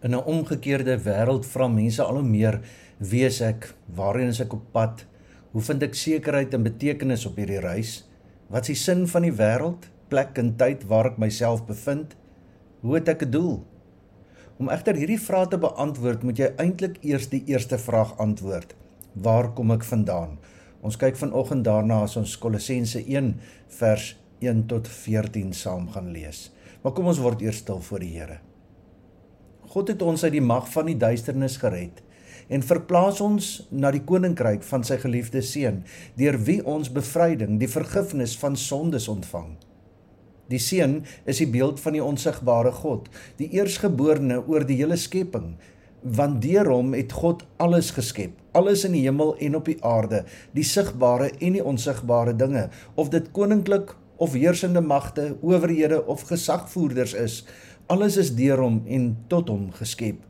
In 'n omgekeerde wêreld vra mense al hoe meer: Wie is ek? Waarheen is ek op pad? Hoe vind ek sekerheid en betekenis op hierdie reis? Wat is die sin van die wêreld? Plek en tyd waar ek myself bevind? Hoe het ek 'n doel? Om egter hierdie vrae te beantwoord, moet jy eintlik eers die eerste vraag antwoord. Waar kom ek vandaan? Ons kyk vanoggend daarna as ons Kolossense 1 vers 1 tot 14 saam gaan lees. Maar kom ons word eers stil voor die Here. God het ons uit die mag van die duisternis gered en verplaas ons na die koninkryk van sy geliefde seun deur wie ons bevryding die vergifnis van sondes ontvang. Die seun is die beeld van die onsigbare God, die eersgeborene oor die hele skepping, want deur hom het God alles geskep, alles in die hemel en op die aarde, die sigbare en die onsigbare dinge, of dit koninklik of heersende magte, owerhede of gesagvoerders is, Alles is deur hom en tot hom geskep.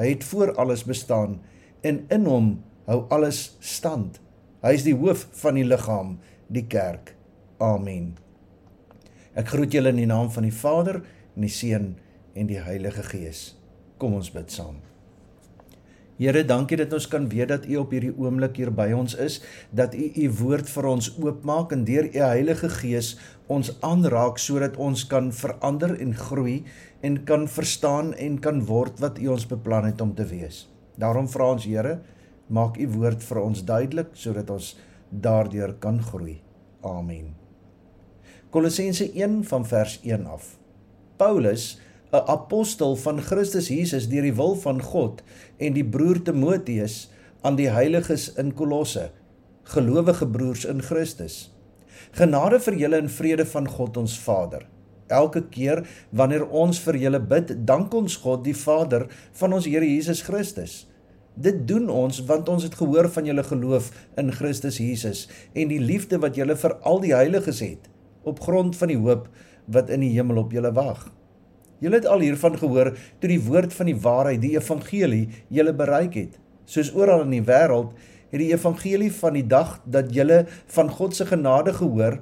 Hy het voor alles bestaan en in hom hou alles stand. Hy is die hoof van die liggaam, die kerk. Amen. Ek groet julle in die naam van die Vader en die Seun en die Heilige Gees. Kom ons bid saam. Here, dankie dat ons kan weet dat U op hierdie oomblik hier by ons is, dat U U woord vir ons oopmaak en deur U Heilige Gees ons aanraak sodat ons kan verander en groei en kan verstaan en kan word wat U ons beplan het om te wees. Daarom vra ons Here, maak U woord vir ons duidelik sodat ons daardeur kan groei. Amen. Kolossense 1 van vers 1 af. Paulus 'n apostel van Christus Jesus deur die wil van God en die broer Timoteus aan die heiliges in Kolosse, gelowige broers in Christus. Genade vir julle en vrede van God ons Vader. Elke keer wanneer ons vir julle bid, dank ons God die Vader van ons Here Jesus Christus. Dit doen ons want ons het gehoor van julle geloof in Christus Jesus en die liefde wat julle vir al die heiliges het op grond van die hoop wat in die hemel op julle wag. Julle het al hiervan gehoor toe die woord van die waarheid, die evangelie, julle bereik het. Soos oral in die wêreld het die evangelie van die dag dat julle van God se genade gehoor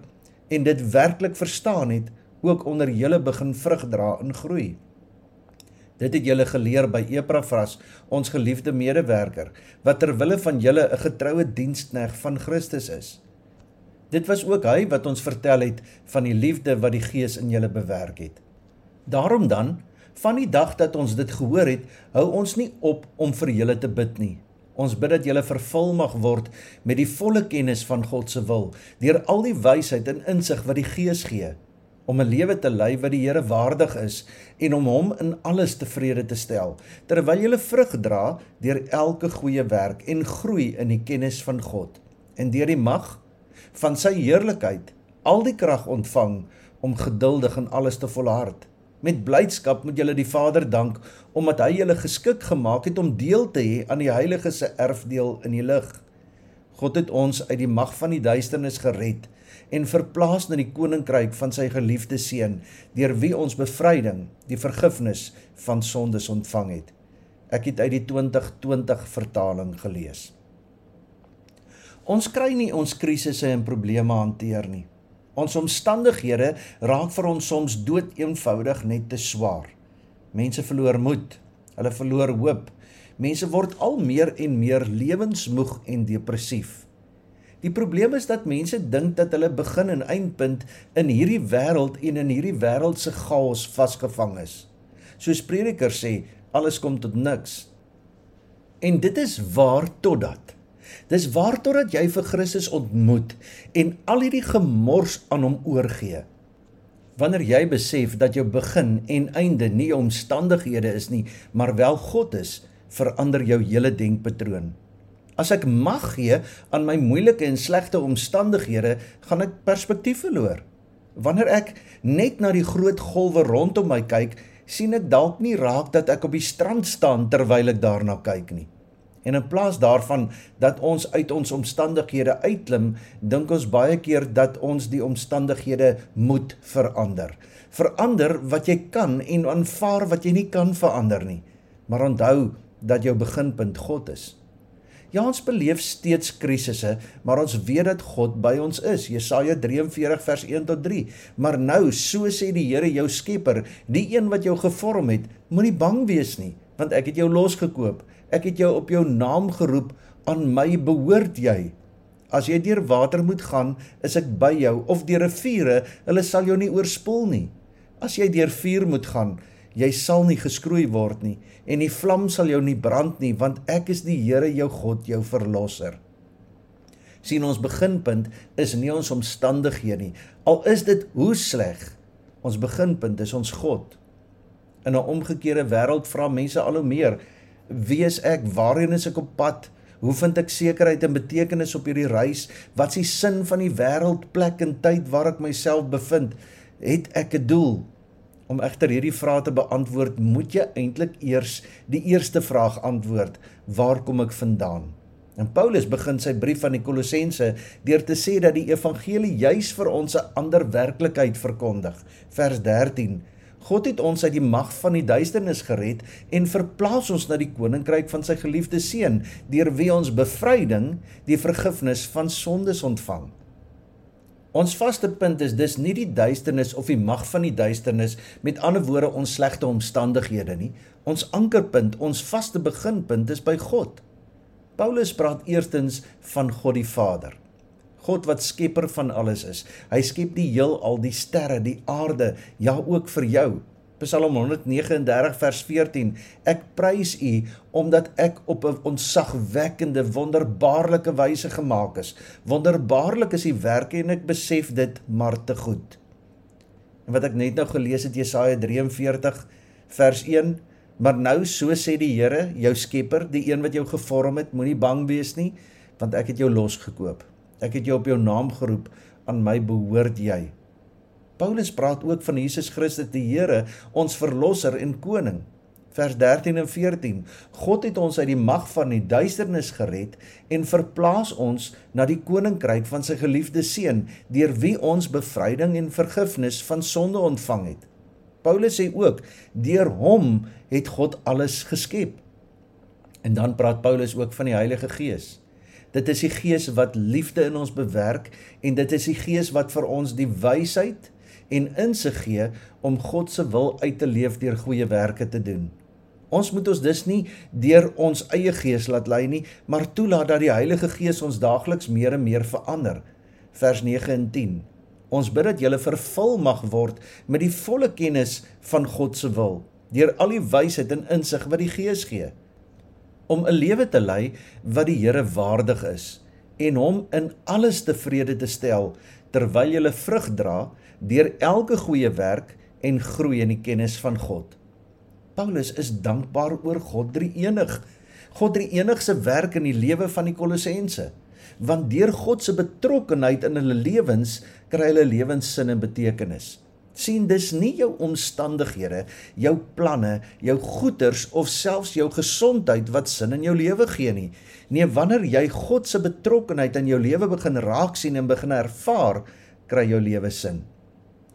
en dit werklik verstaan het, ook onder julle begin vrug dra en groei. Dit het julle geleer by Epafras, ons geliefde medewerker, wat ter wille van julle 'n getroue dienskneg van Christus is. Dit was ook hy wat ons vertel het van die liefde wat die Gees in julle bewerk het. Daarom dan, van die dag dat ons dit gehoor het, hou ons nie op om vir julle te bid nie. Ons bid dat julle vervul mag word met die volle kennis van God se wil, deur al die wysheid en insig wat die Gees gee, om 'n lewe te lei wat die Here waardig is en om hom in alles tevrede te stel, terwyl julle vrug dra deur elke goeie werk en groei in die kennis van God en deur die mag van sy heerlikheid al die krag ontvang om geduldig in alles te volhard. Met blydskap moet julle die Vader dank omdat hy julle geskik gemaak het om deel te hê aan die Heilige se erfdeel in die lig. God het ons uit die mag van die duisternis gered en verplaas na die koninkryk van sy geliefde seun deur wie ons bevryding, die vergifnis van sondes ontvang het. Ek het uit die 2020 vertaling gelees. Ons kry nie ons krisisse en probleme hanteer nie. Ons omstandighede raak vir ons soms dood eenvoudig net te swaar. Mense verloor moed, hulle verloor hoop. Mense word al meer en meer lewensmoeg en depressief. Die probleem is dat mense dink dat hulle begin en eindpunt in hierdie wêreld en in hierdie wêreld se chaos vasgevang is. Soos predikers sê, alles kom tot niks. En dit is waar totdat Dis waartotdat jy vir Christus ontmoet en al hierdie gemors aan hom oorgee. Wanneer jy besef dat jou begin en einde nie omstandighede is nie, maar wel God is, verander jou hele denkpatroon. As ek mag gee aan my moeilike en slegte omstandighede, gaan ek perspektief verloor. Wanneer ek net na die groot golwe rondom my kyk, sien ek dalk nie raak dat ek op die strand staan terwyl ek daarna kyk nie. En in plaas daarvan dat ons uit ons omstandighede uitklim, dink ons baie keer dat ons die omstandighede moet verander. Verander wat jy kan en aanvaar wat jy nie kan verander nie. Maar onthou dat jou beginpunt God is. Ja, ons beleef steeds krisisse, maar ons weet dat God by ons is. Jesaja 43 vers 1 tot 3. Maar nou, so sê die Here jou Skepper, die een wat jou gevorm het, moenie bang wees nie want ek het jou losgekoop. Ek het jou op jou naam geroep, aan my behoort jy. As jy deur water moet gaan, is ek by jou, of deur riviere, hulle sal jou nie oorspoel nie. As jy deur vuur moet gaan, jy sal nie geskroei word nie, en die vlam sal jou nie brand nie, want ek is die Here jou God, jou verlosser sien ons beginpunt is nie ons omstandighede nie. Al is dit hoe sleg, ons beginpunt is ons God. In 'n omgekeerde wêreld vra mense al hoe meer: Wie is ek? Waarheen is ek op pad? Hoe vind ek sekerheid en betekenis op hierdie reis? Wat is die sin van die wêreld, plek en tyd waar ek myself bevind? Het ek 'n doel? Om egter hierdie vrae te beantwoord, moet jy eintlik eers die eerste vraag antwoord: Waar kom ek vandaan? En Paulus begin sy brief aan die Kolossense deur te sê dat die evangelie juis vir ons 'n ander werklikheid verkondig. Vers 13: God het ons uit die mag van die duisternis gered en verplaas ons na die koninkryk van sy geliefde seun, deur wie ons bevryding, die vergifnis van sondes ontvang. Ons vaste punt is dus nie die duisternis of die mag van die duisternis, met ander woorde ons slegte omstandighede nie. Ons ankerpunt, ons vaste beginpunt is by God. Paulus praat eerstens van God die Vader. God wat skepper van alles is. Hy skep die heelal, die sterre, die aarde, ja ook vir jou. Psalm 139 vers 14. Ek prys U omdat ek op 'n onsagwekkende, wonderbaarlike wyse gemaak is. Wonderbaarlik is U werke en ek besef dit maar te goed. En wat ek net nou gelees het Jesaja 43 vers 1 Maar nou so sê die Here, jou Skepper, die een wat jou gevorm het, moenie bang wees nie, want ek het jou losgekoop. Ek het jou op jou naam geroep, aan my behoort jy. Paulus praat ook van Jesus Christus die Here, ons verlosser en koning. Vers 13 en 14. God het ons uit die mag van die duisternis gered en verplaas ons na die koninkryk van sy geliefde seun, deur wie ons bevryding en vergifnis van sonde ontvang het. Paulus sê ook deur hom het God alles geskep. En dan praat Paulus ook van die Heilige Gees. Dit is die Gees wat liefde in ons bewerk en dit is die Gees wat vir ons die wysheid en insig gee om God se wil uit te leef deur goeie werke te doen. Ons moet ons dus nie deur ons eie gees laat lei nie, maar toelaat dat die Heilige Gees ons daagliks meer en meer verander. Vers 9 en 10. Ons bid dat julle vervul mag word met die volle kennis van God se wil, deur al die wysheid en insig wat die Gees gee, om 'n lewe te lei wat die Here waardig is en hom in alles tevrede te stel terwyl julle vrug dra deur elke goeie werk en groei in die kennis van God. Paulus is dankbaar oor God drie enig. God drie enigse werk in die lewe van die Kolossense want deur God se betrokkenheid in hulle lewens kry hulle lewenssin en betekenis. Sien dis nie jou omstandighede, jou planne, jou goeders of selfs jou gesondheid wat sin in jou lewe gee nie. Nee, wanneer jy God se betrokkenheid in jou lewe begin raak sien en begin ervaar, kry jou lewe sin.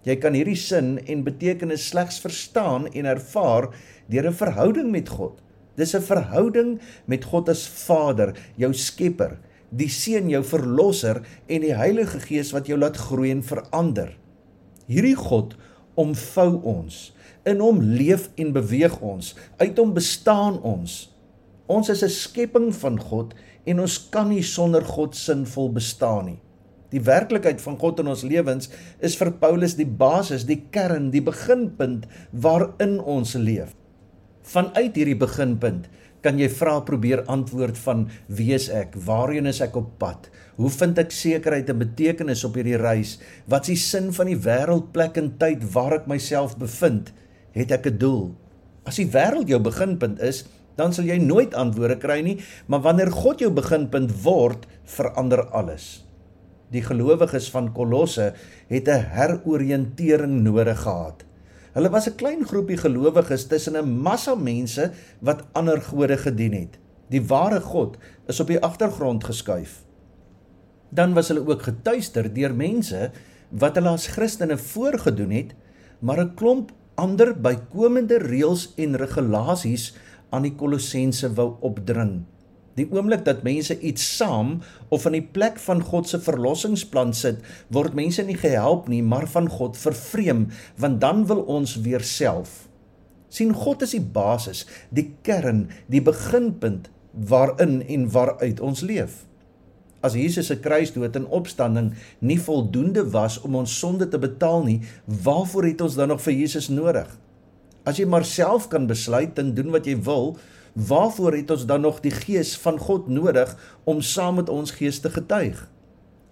Jy kan hierdie sin en betekenis slegs verstaan en ervaar deur 'n verhouding met God. Dis 'n verhouding met God as Vader, jou skepper die Seun jou verlosser en die Heilige Gees wat jou laat groei en verander. Hierdie God omvou ons. In hom leef en beweeg ons. Uit hom bestaan ons. Ons is 'n skepping van God en ons kan nie sonder God sinvol bestaan nie. Die werklikheid van God in ons lewens is vir Paulus die basis, die kern, die beginpunt waarin ons leef. Vanuit hierdie beginpunt kan jy vra probeer antwoord van wie is ek? Waarheen is ek op pad? Hoe vind ek sekerheid en betekenis op hierdie reis? Wat is die sin van die wêreld, plek en tyd waar ek myself bevind? Het ek 'n doel? As die wêreld jou beginpunt is, dan sal jy nooit antwoorde kry nie, maar wanneer God jou beginpunt word, verander alles. Die gelowiges van Kolosse het 'n heroriëntering nodig gehad. Hulle was 'n klein groepie gelowiges tussen 'n massa mense wat ander gode gedien het. Die ware God is op die agtergrond geskuif. Dan was hulle ook getuister deur mense wat hulle as Christene voorgedoen het, maar 'n klomp ander bykomende reëls en regulasies aan die Kolossense wou opdring. Die oomblik dat mense iets saam of in die plek van God se verlossingsplan sit, word mense nie gehelp nie, maar van God vervreem, want dan wil ons weer self. sien God is die basis, die kern, die beginpunt waarin en waaruit ons leef. As Jesus se kruisdood en opstanding nie voldoende was om ons sonde te betaal nie, waarvoor het ons dan nog vir Jesus nodig? As jy maar self kan besluit en doen wat jy wil, waarvoor het ons dan nog die gees van God nodig om saam met ons gees te getuig?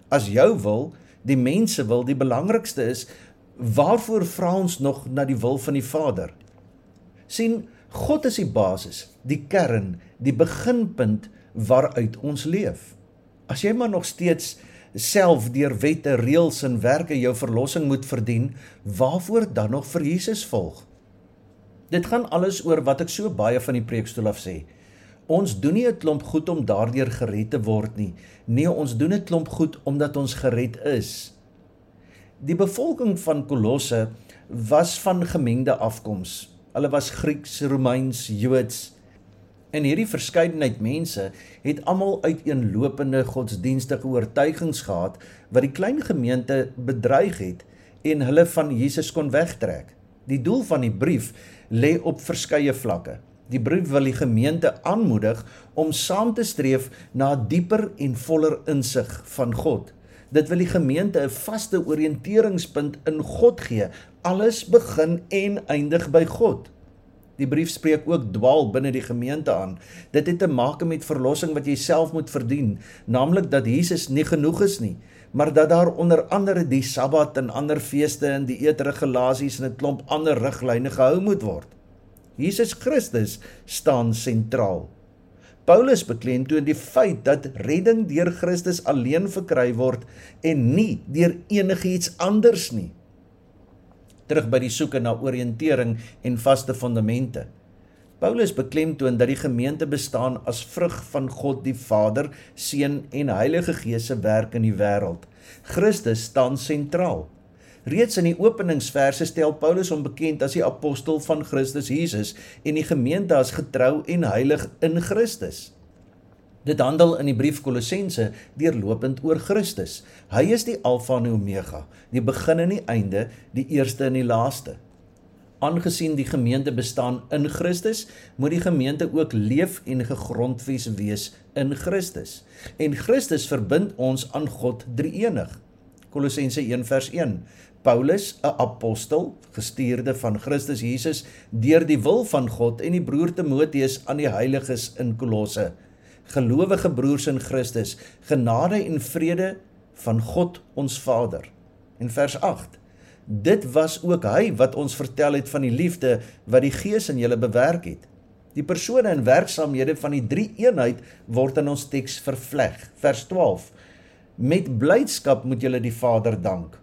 As jou wil, die mense wil die belangrikste is, waarvoor vra ons nog na die wil van die Vader? sien God is die basis, die kern, die beginpunt waaruit ons leef. As jy maar nog steeds self deur wette, reëls en werke jou verlossing moet verdien, waarvoor dan nog vir Jesus volg? Dit gaan alles oor wat ek so baie van die preekstoel af sê. Ons doen nie 'n klomp goed om daardeur gered te word nie. Nee, ons doen 'n klomp goed omdat ons gered is. Die bevolking van Kolosse was van gemengde afkoms. Hulle was Grieks, Romeins, Joods. En hierdie verskeidenheid mense het almal uiteenlopende godsdienstige oortuigings gehad wat die klein gemeente bedreig het en hulle van Jesus kon wegtrek. Die doel van die brief lê op verskeie vlakke. Die brief wil die gemeente aanmoedig om saam te streef na dieper en voller insig van God. Dit wil die gemeente 'n vaste oriënteringspunt in God gee. Alles begin en eindig by God. Die brief spreek ook dwaal binne die gemeente aan. Dit het te maak met verlossing wat jy self moet verdien, naamlik dat Jesus nie genoeg is nie, maar dat daar onder andere die Sabbat en ander feeste en die eetregulasies en 'n klomp ander riglyne gehou moet word. Jesus Christus staan sentraal. Paulus beklemtoon die feit dat redding deur Christus alleen verkry word en nie deur enigiets anders nie. Terug by die soeke na oriëntering en vaste fondamente. Paulus beklemtoon dat die gemeente bestaan as vrug van God die Vader, Seun en Heilige Gees se werk in die wêreld. Christus staan sentraal. Reeds in die openingsverse stel Paulus hom bekend as die apostel van Christus Jesus en die gemeente as getrou en heilig in Christus. Dit handel in die brief Kolossense deurlopend oor Christus. Hy is die Alfa en Omega, die begin en die einde, die eerste en die laaste. Aangesien die gemeente bestaan in Christus, moet die gemeente ook leef en gegrondves wees in Christus. En Christus verbind ons aan God Drie-enig. Kolossense 1:1 Paulus, 'n apostel, gestuurde van Christus Jesus deur die wil van God en die broer Timoteus aan die heiliges in Kolosse. Gelowige broers in Christus, genade en vrede van God ons Vader. En vers 8. Dit was ook hy wat ons vertel het van die liefde wat die Gees in julle bewerk het. Die persone en werksaamhede van die drie eenheid word in ons teks vervleg. Vers 12. Met blydskap moet julle die Vader dank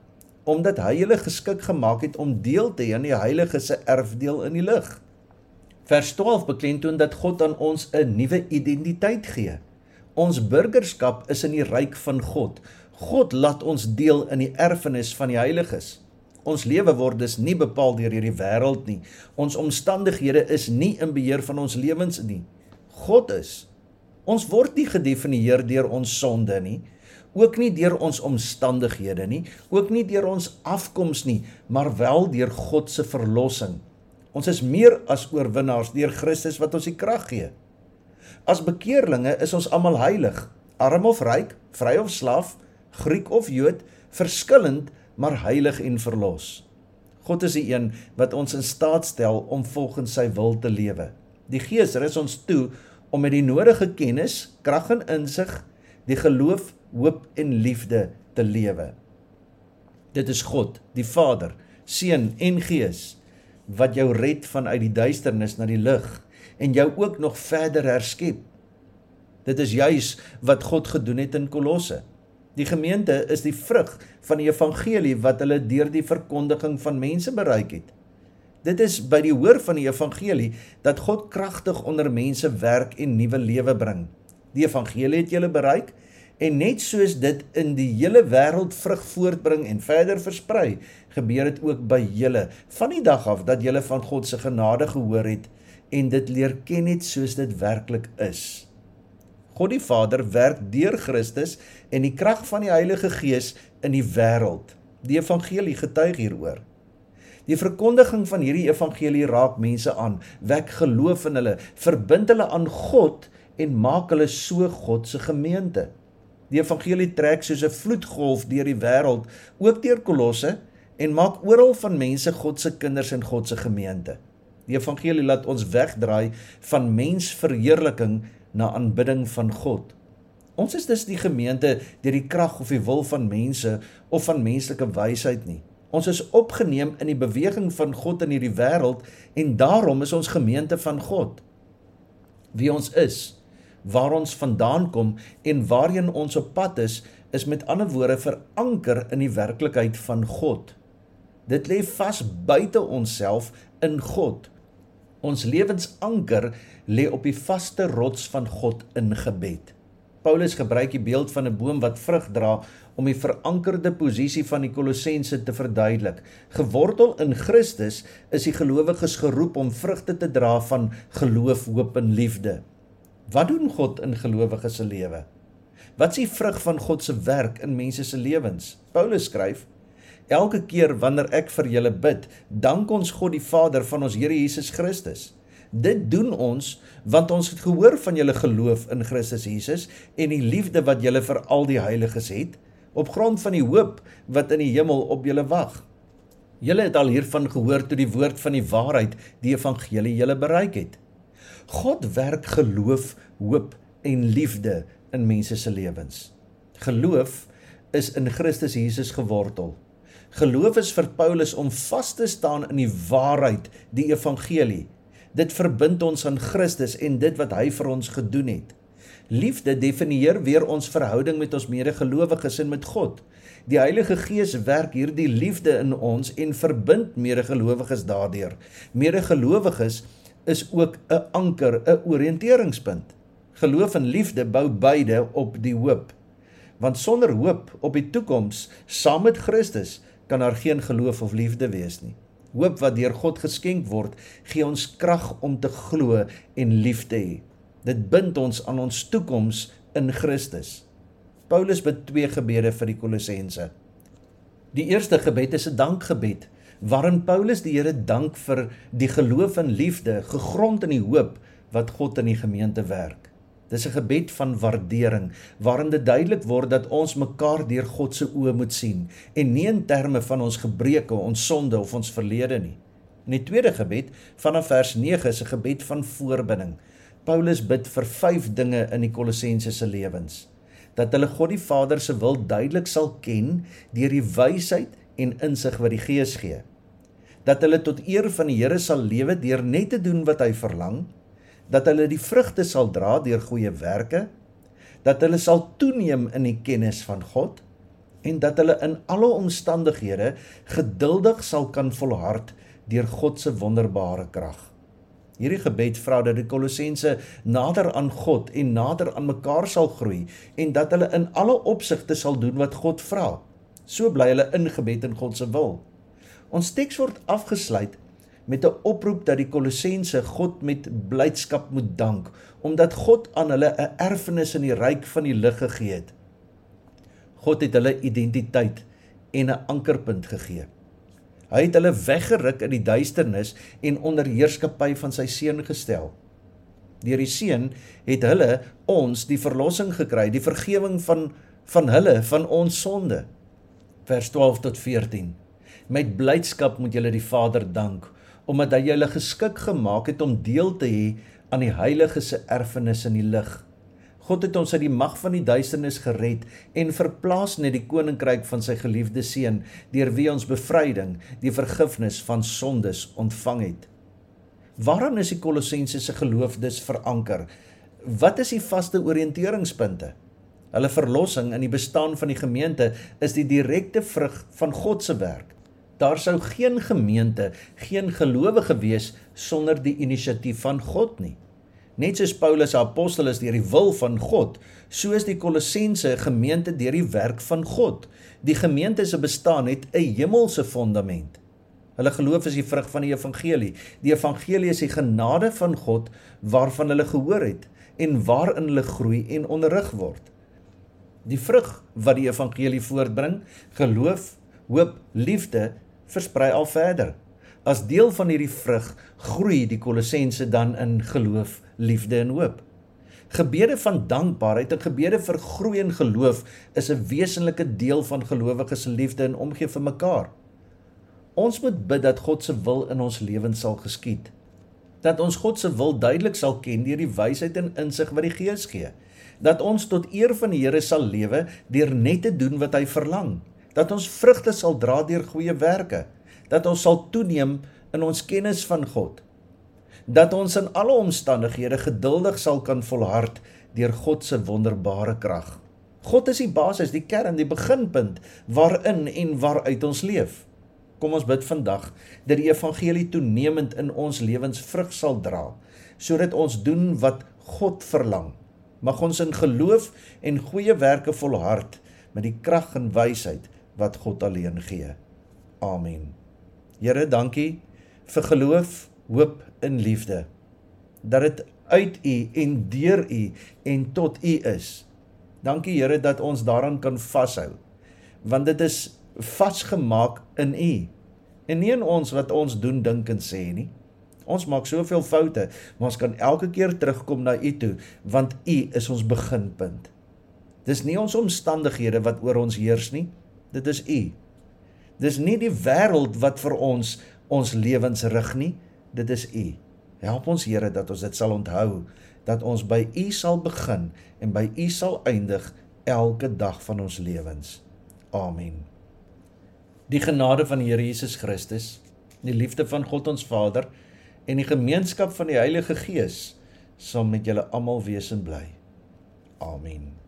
omdat hy julle geskik gemaak het om deel te hê aan die heilige se erfdeel in die lig. Vers 12 beklemtoon dat God aan ons 'n nuwe identiteit gee. Ons burgerskap is in die ryk van God. God laat ons deel in die erfenis van die heiliges. Ons lewe word dus nie bepaal deur hierdie wêreld nie. Ons omstandighede is nie in beheer van ons lewens nie. God is. Ons word nie gedefinieer deur ons sonde nie ook nie deur ons omstandighede nie, ook nie deur ons afkoms nie, maar wel deur God se verlossing. Ons is meer as oorwinnaars deur Christus wat ons die krag gee. As bekeerlinge is ons almal heilig, arm of ryk, vry of slaaf, Griek of Jood, verskillend maar heilig en verlos. God is die een wat ons in staat stel om volgens sy wil te lewe. Die Gees rus ons toe om met die nodige kennis, krag en insig die geloof hoop en liefde te lewe. Dit is God, die Vader, Seun en Gees wat jou red vanuit die duisternis na die lig en jou ook nog verder herskep. Dit is juis wat God gedoen het in Kolosse. Die gemeente is die vrug van die evangelie wat hulle deur die verkondiging van mense bereik het. Dit is by die hoor van die evangelie dat God kragtig onder mense werk en nuwe lewe bring. Die evangelie het julle bereik En net soos dit in die hele wêreld vrug voortbring en verder versprei, gebeur dit ook by julle van die dag af dat julle van God se genade gehoor het en dit leer ken net soos dit werklik is. God die Vader werk deur Christus en die krag van die Heilige Gees in die wêreld. Die evangelie getuig hieroor. Die verkondiging van hierdie evangelie raak mense aan, wek geloof in hulle, verbind hulle aan God en maak hulle so God se gemeente. Die evangelie trek soos 'n vloedgolf deur die wêreld, ook deur Kolosse en maak oral van mense God se kinders en God se gemeente. Die evangelie laat ons wegdraai van mensverheerliking na aanbidding van God. Ons is dus die gemeente deur die krag of die wil van mense of van menslike wysheid nie. Ons is opgeneem in die beweging van God in hierdie wêreld en daarom is ons gemeente van God. Wie ons is, waar ons vandaan kom en waarheen ons op pad is, is met ander woorde veranker in die werklikheid van God. Dit lê vas buite onsself in God. Ons lewensanker lê op die vaste rots van God in gebed. Paulus gebruik die beeld van 'n boom wat vrug dra om die verankerde posisie van die Kolossense te verduidelik. Gewortel in Christus is die gelowiges geroep om vrugte te dra van geloof, hoop en liefde. Wat doen God in gelowiges se lewe? Wat is die vrug van God se werk in mense se lewens? Paulus skryf: Elke keer wanneer ek vir julle bid, dank ons God die Vader van ons Here Jesus Christus. Dit doen ons want ons het gehoor van julle geloof in Christus Jesus en die liefde wat julle vir al die heiliges het op grond van die hoop wat in die hemel op julle wag. Julle het al hiervan gehoor toe die woord van die waarheid, die evangelie julle bereik het. God werk geloof, hoop en liefde in mense se lewens. Geloof is in Christus Jesus gewortel. Geloof is vir Paulus om vas te staan in die waarheid, die evangelie Dit verbind ons aan Christus en dit wat hy vir ons gedoen het. Liefde definieer weer ons verhouding met ons medegelowiges en met God. Die Heilige Gees werk hierdie liefde in ons en verbind medegelowiges daardeur. Medegelowiges is ook 'n anker, 'n oriënteringspunt. Geloof en liefde bou beide op die hoop. Want sonder hoop op die toekoms saam met Christus kan daar geen geloof of liefde wees nie. Hoop wat deur God geskenk word, gee ons krag om te glo en lief te hê. Dit bind ons aan ons toekoms in Christus. Paulus bid twee gebede vir die Kolossense. Die eerste gebed is 'n dankgebed waarin Paulus die Here dank vir die geloof en liefde gegrond in die hoop wat God in die gemeente werk. Dis 'n gebed van waardering waarin dit duidelik word dat ons mekaar deur God se oë moet sien en nie in terme van ons gebreke, ons sonde of ons verlede nie. In die tweede gebed vanaf vers 9 is 'n gebed van voorbinding. Paulus bid vir 5 dinge in die Kolossense se lewens. Dat hulle God die Vader se wil duidelik sal ken deur die wysheid en insig wat die Gees gee. Dat hulle tot eer van die Here sal lewe deur net te doen wat hy verlang dat hulle die vrugte sal dra deur goeie werke, dat hulle sal toeneem in die kennis van God en dat hulle in alle omstandighede geduldig sal kan volhard deur God se wonderbare krag. Hierdie gebed vra dat die Kolossense nader aan God en nader aan mekaar sal groei en dat hulle in alle opsigte sal doen wat God vra. So bly hulle ingebed in God se wil. Ons teks word afgesluit met 'n oproep dat die Kolossense God met blydskap moet dank omdat God aan hulle 'n erfenis in die ryk van die lig gegee het. God het hulle identiteit en 'n ankerpunt gegee. Hy het hulle weggeruk in die duisternis en onder heerskappy van sy seun gestel. Deur die seun het hulle ons die verlossing gekry, die vergifnis van van hulle van ons sonde. Vers 12 tot 14. Met blydskap moet julle die Vader dank omdat hy julle geskik gemaak het om deel te hê aan die heilige se erfenis in die lig. God het ons uit die mag van die duisternis gered en verplaas na die koninkryk van sy geliefde seun deur wie ons bevryding, die vergifnis van sondes ontvang het. Waaraan is die Kolossense se geloof dus veranker? Wat is die vaste oriënteringspunte? Hulle verlossing in die bestaan van die gemeente is die direkte vrug van God se werk. Daar sou geen gemeente, geen gelowige wees sonder die inisiatief van God nie. Net soos Paulus apostel is deur die wil van God, so is die Kolossense gemeente deur die werk van God. Die gemeente se bestaan het 'n hemelse fondament. Hulle geloof is die vrug van die evangelie. Die evangelie is die genade van God waarvan hulle gehoor het en waarin hulle groei en onderrig word. Die vrug wat die evangelie voortbring, geloof, hoop, liefde versprei al verder. As deel van hierdie vrug groei die Kolossense dan in geloof, liefde en hoop. Gebede van dankbaarheid en gebede vir groei in geloof is 'n wesenlike deel van gelowiges se liefde en omgee vir mekaar. Ons moet bid dat God se wil in ons lewens sal geskied. Dat ons God se wil duidelik sal ken deur die wysheid en insig wat die Gees gee. Dat ons tot eer van die Here sal lewe deur net te doen wat hy verlang. Dat ons vrugte sal dra deur goeie werke. Dat ons sal toeneem in ons kennis van God dat ons in alle omstandighede geduldig sal kan volhard deur God se wonderbare krag. God is die basis, die kern, die beginpunt waarin en waaruit ons leef. Kom ons bid vandag dat die evangelie toenemend in ons lewens vrug sal dra, sodat ons doen wat God verlang. Mag ons in geloof en goeie werke volhard met die krag en wysheid wat God alleen gee. Amen. Here, dankie vir geloof hoop in liefde. Dat dit uit U en deur U en tot U is. Dankie Here dat ons daaraan kan vashou. Want dit is vasgemaak in U. En nie in ons wat ons doen, dink en sê nie. Ons maak soveel foute, maar ons kan elke keer terugkom na U toe, want U is ons beginpunt. Dis nie ons omstandighede wat oor ons heers nie. Dit is U. Dis nie die wêreld wat vir ons ons lewens rig nie dit is U. Help ons Here dat ons dit sal onthou dat ons by U sal begin en by U sal eindig elke dag van ons lewens. Amen. Die genade van die Here Jesus Christus, die liefde van God ons Vader en die gemeenskap van die Heilige Gees sal met julle almal wees en bly. Amen.